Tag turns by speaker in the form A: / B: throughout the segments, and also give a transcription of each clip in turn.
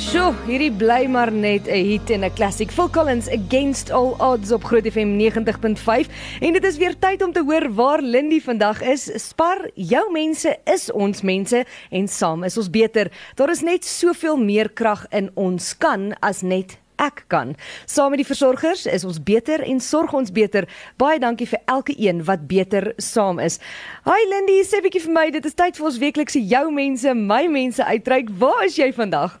A: Sjoe, hierdie bly maar net 'n hit en 'n klassiek. Phil Collins Against All Odds op Groot FM 90.5 en dit is weer tyd om te hoor waar Lindy vandag is. Spar, jou mense is ons mense en saam is ons beter. Daar is net soveel meer krag in ons kan as net ek kan. Saam met die versorgers is ons beter en sorg ons beter. Baie dankie vir elke een wat beter saam is. Hi Lindy, sê bietjie vir my, dit is tyd vir ons weeklikse jou mense, my mense uitreik. Waar is jy vandag?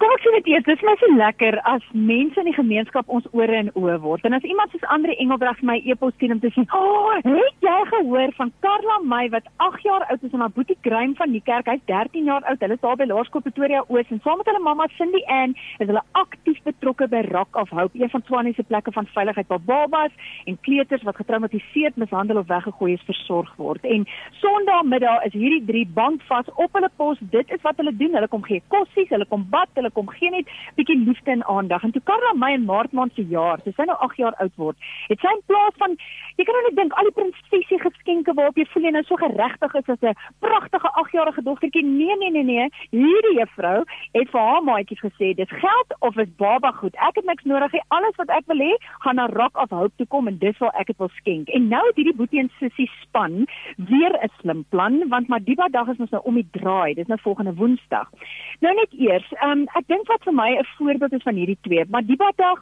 B: Kom sê dit eers, dit is my so lekker as mense in die gemeenskap ons ore en oë word. En as iemand soos Andre Engelbreg vir my e-pos stuur om te sê, "O, oh, het jy gehoor van Karla May wat 8 jaar oud is en haar boetie Graham van die kerk, hy's 13 jaar oud. Hulle is daar by Laerskool Pretoria Oos en saam met hulle mamma Cindy Ann is hulle aktief betrokke by Rock of Hope, een van Tshwane se plekke van veiligheid waar babas en kleuters wat getraumatiseerd, mishandel of weggegooi is versorg word. En Sondagmiddag is hierdie drie bankvas op hulle pos. Dit is wat hulle doen. Hulle kom gee kossies, hulle kom bad, hulle kom gee net bietjie liefde en aandag. En toe Karla my in Maart maand se jaar, sy nou 8 jaar oud word, het sy in plaas van jy kan nou net dink al die prinsesie geskenke waarop jy voel jy nou so geregtig is as 'n pragtige 8-jarige dogtertjie. Nee, nee, nee, nee. Hierdie juffrou het vir haar maatjies gesê, dis geld of is baba goed. Ek het niks nodig nie. Alles wat ek wil hê, gaan na Rock of Hope toe kom en dis wat ek dit wil skenk. En nou het hierdie boetie en sussie span weer 'n slim plan want Madiba dag is ons nou om die draai. Dis nou volgende Woensdag. Nou net eers, um, ek dink wat vir my 'n voorbeeld is van hierdie twee, maar die dag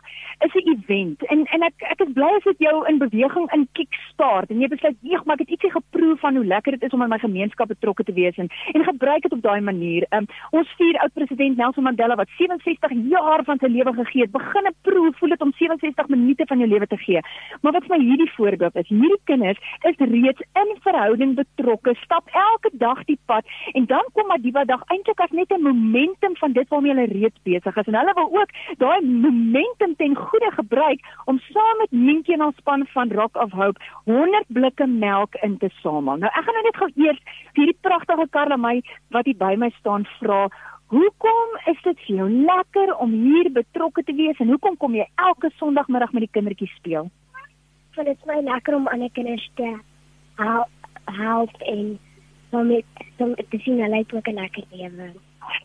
B: is 'n event en en ek ek is bly as dit jou in beweging in kickstart en jy besluit, "Eeg, maar ek het ietsie geproe van hoe lekker dit is om in my gemeenskap betrokke te wees en en gebruik dit op daai manier." Um, ons vier oud president Nelson Mandela wat 67 jaar van sy lewe gegee het, begin 'n proe, voel dit om 67 minute van jou lewe te gee. Maar wat vir my hierdie voorbeeld is, hierdie kinders is reeds in verhouding betrokke, stap elke dag die pad en dan kom maar die dag eintlik as net 'n momentum van dit waarmee hulle reeds besig is en hulle wil ook daai momentum ten goeie gebruik om saam met Minkie en ons span van Rock of Hope 100 blikke melk in te samel. Nou ek gaan nou net gou eers vir hierdie pragtige Karla my wat hier by my staan vra Hoekom is dit vir jou lekker om hier betrokke te wees en hoekom kom jy elke Sondagmiddag met die kindertjies speel?
C: Want dit is my lekker om ander kinders te help en om dit te sien hulle het ook 'n lekker lewe.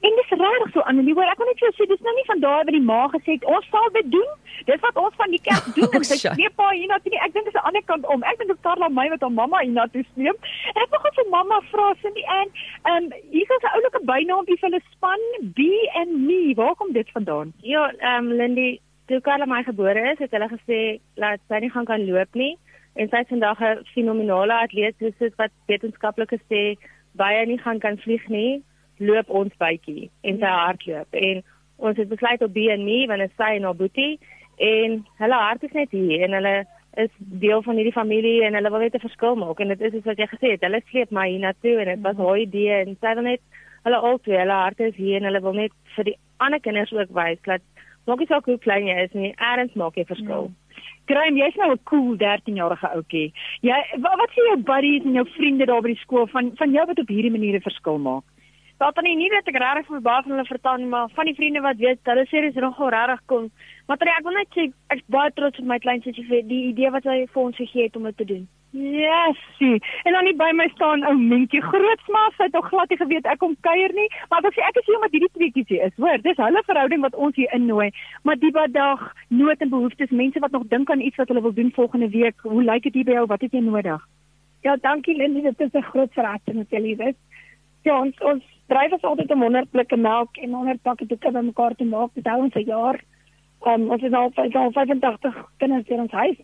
B: En dis regtig so Annelie, hoor, ek wil net vir jou sê dis nou nie van daai wat die ma gesê het ons sal dit doen. Dis wat ons van die kerk doen.
A: Oh,
B: en sy sê pa hier na toe. Ek dink dis 'n ander kant om. Ek dink dit is Karla my wat haar mamma hier na toe sleep. Ek wil gou vir mamma vra Cindy en ehm um, hier is 'n oulike bynaampie vir hulle span B and Me. Waar kom dit vandaan?
D: Ja, ehm um, Lindy, toe Karla my gebore is, het hulle gesê laat sy nie gaan kan loop nie. En sy is vandag 'n fenominale atleet, soos wat wetenskaplikes sê, baie nie gaan kan vlieg nie loop ons bytjie en sy hardloop en ons het besluit op B&Me want dit sy en haar boetie en hulle hart is net hier en hulle is deel van hierdie familie en hulle wil net 'n verskil maak en dit is soos wat jy gesê het hulle sleep my hiernatoe en dit was haar idee en sy wil net hulle albei hulle hart is hier en hulle wil net vir die ander kinders ook wys dat maak nie saak hoe klein jy is nie erns maak jy verskil ja.
B: Graham, jy's nou 'n cool 13-jarige ouetjie. Jy wat, wat sê jou buddies en jou vriende daar by die skool van van jou wat op hierdie manier 'n verskil maak?
D: Daar dan nie weet ek regtig vir baie van hulle vertel nie, maar van die vriende wat weet, hulle sê dis nogal regtig kom. Maar terwyl ek wil net sê ek's baie trots op my klein sussie vir die idee wat sy vir ons gegee het om dit te doen.
B: Yes. En dan nie by my staan ou Mentjie Grootsma, sy het nog glad nie geweet ek kom kuier nie, maar ek sê ek is hier omdat hierdie tweeetjies hier is. Hoor, dis hulle verhouding wat ons hier innooi. Maar die wat dag nood en behoeftes, mense wat nog dink aan iets wat hulle wil doen volgende week. Hoe lyk dit hier by jou? Wat het jy nodig?
C: Ja, dankie Lindy, dit is 'n groot verrassing met julle, weet. Ja, ons ons dryf ons altyd om 100 blikke melk en 100 pakke doeke bymekaar te maak. Dit hou ons 'n jaar. Um, ons is al, al 85 kinders in ons huis.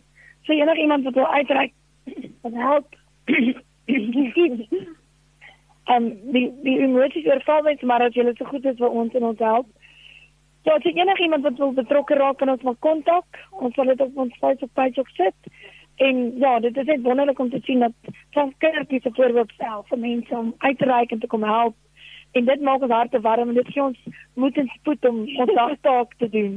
C: So enige iemand wat wil uitreik wat help. um, die die emoties oorval net maar as jy so goed is vir ons en ons help. So as enige iemand wat wil betrokke raak kan ons maar kontak. Ons sal dit op ons Facebook page ook sit. En ja, dit is net wonderlik om te sien dat van kindertjies se voorbeeld self vir mense om uit te reik en te kom help en dit maak ons harte warm en dit gee ons moed en spoed om ons dagtaak te doen.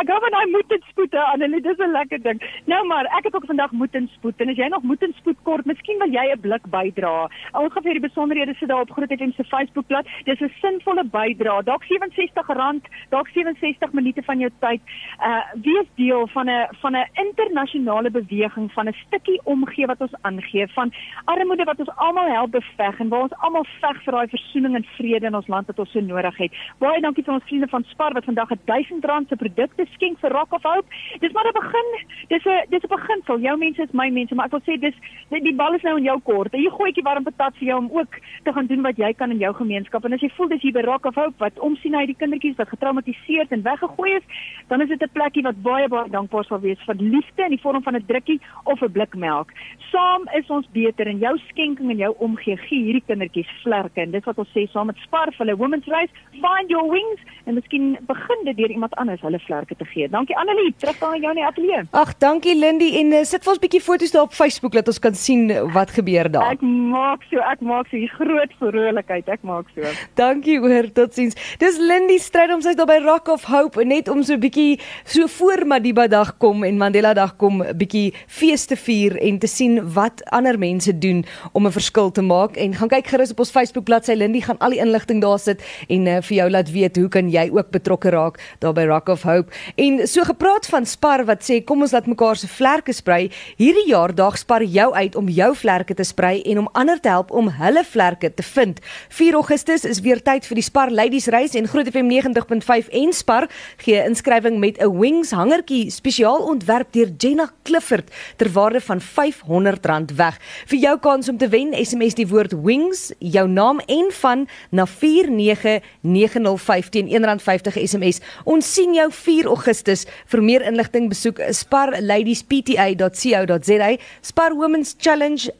B: Ek gou van daai moed en spoed aan en dit is 'n lekker ding. Nou maar, ek het ook vandag moed en spoed en as jy nog moed en spoed kort, miskien wil jy 'n blik bydra. Ons gaan vir die besonderhede sit daar op Groot FM se Facebookblad. Dis 'n sinvolle bydra. Dalk R67, dalk 67 minute van jou tyd. Uh wees deel van 'n van 'n internasionale beweging van 'n stukkie omgee wat ons aangee van armoede wat ons almal help beveg en waar ons almal veg vir daai versoening en vrede stede in ons land wat ons so nodig het. Baie dankie vir ons vriende van Spar wat vandag 'n 1000 rand se produkte skenk vir Rock of Hope. Dis maar 'n begin. Dis 'n dis 'n beginsel. Jou mense is my mense, maar ek wil sê dis die, bal is nou in jou kort. Jy gooi 'n warm patat vir jou om ook te gaan doen wat jy kan in jou gemeenskap. En as jy voel dis hier by Rock of Hope wat omsien hy die kindertjies wat getraumatiseerd en weggegooi is, dan is dit 'n plekkie wat baie baie dankbaar sal wees vir liefde in die vorm van 'n drukkie of 'n blik melk. Saam is ons beter en jou skenking en jou omgee gee hierdie kindertjies vlerke en dis wat ons sê saam met Spar vir hulle Women's Race, find your wings en miskien begin dit deur iemand anders hulle vlerke te gee. Dankie Annelie, terug aan jou in die ateljee.
A: Ag, dankie Lindy en uh, sit vir ons 'n bietjie foto's daar op Facebook dat ons kan sien wat gebeur daar.
B: Ek maak so, ek maak so hier groot vrolikheid. Ek maak so.
A: Dankie hoor, totsiens. Dis Lindy stryd om sy daar by Rock of Hope net om so 'n bietjie so voor Madiba dag kom en Mandela dag kom 'n bietjie fees te vier en te sien wat ander mense doen om 'n verskil te maak en gaan kyk gerus op ons Facebook bladsy Lindy gaan al die inligting daar sit en uh, vir jou laat weet hoe kan jy ook betrokke raak daar by Rock of Hope. En so gepraat van Spar wat sê kom ons laat mekaar se vlerke sprei. Hierdie jaar daag Spar jou uit om jou vlerke te sprei en om ander te help om hulle vlerke te vind. 4 Augustus is weer tyd vir die Spar Ladies Reis en Groot FM 90.5 en Spar gee inskrywing met 'n wings hangertjie spesiaal ontwerp deur Jenna Clifford ter waarde van R500 weg. Vir jou kans om te wen, SMS die woord wings, jou naam en van na 49905 teen R1.50 SMS. Ons sien jou 4 Augustus. Vir meer inligting besoek sparladiespta.co.za. Spar Women's Challenge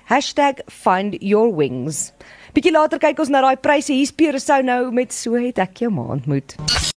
A: #findyourwings. Bietjie later kyk ons na daai pryse. Hier's Pierre Sou nou met so het ek jou maand moet.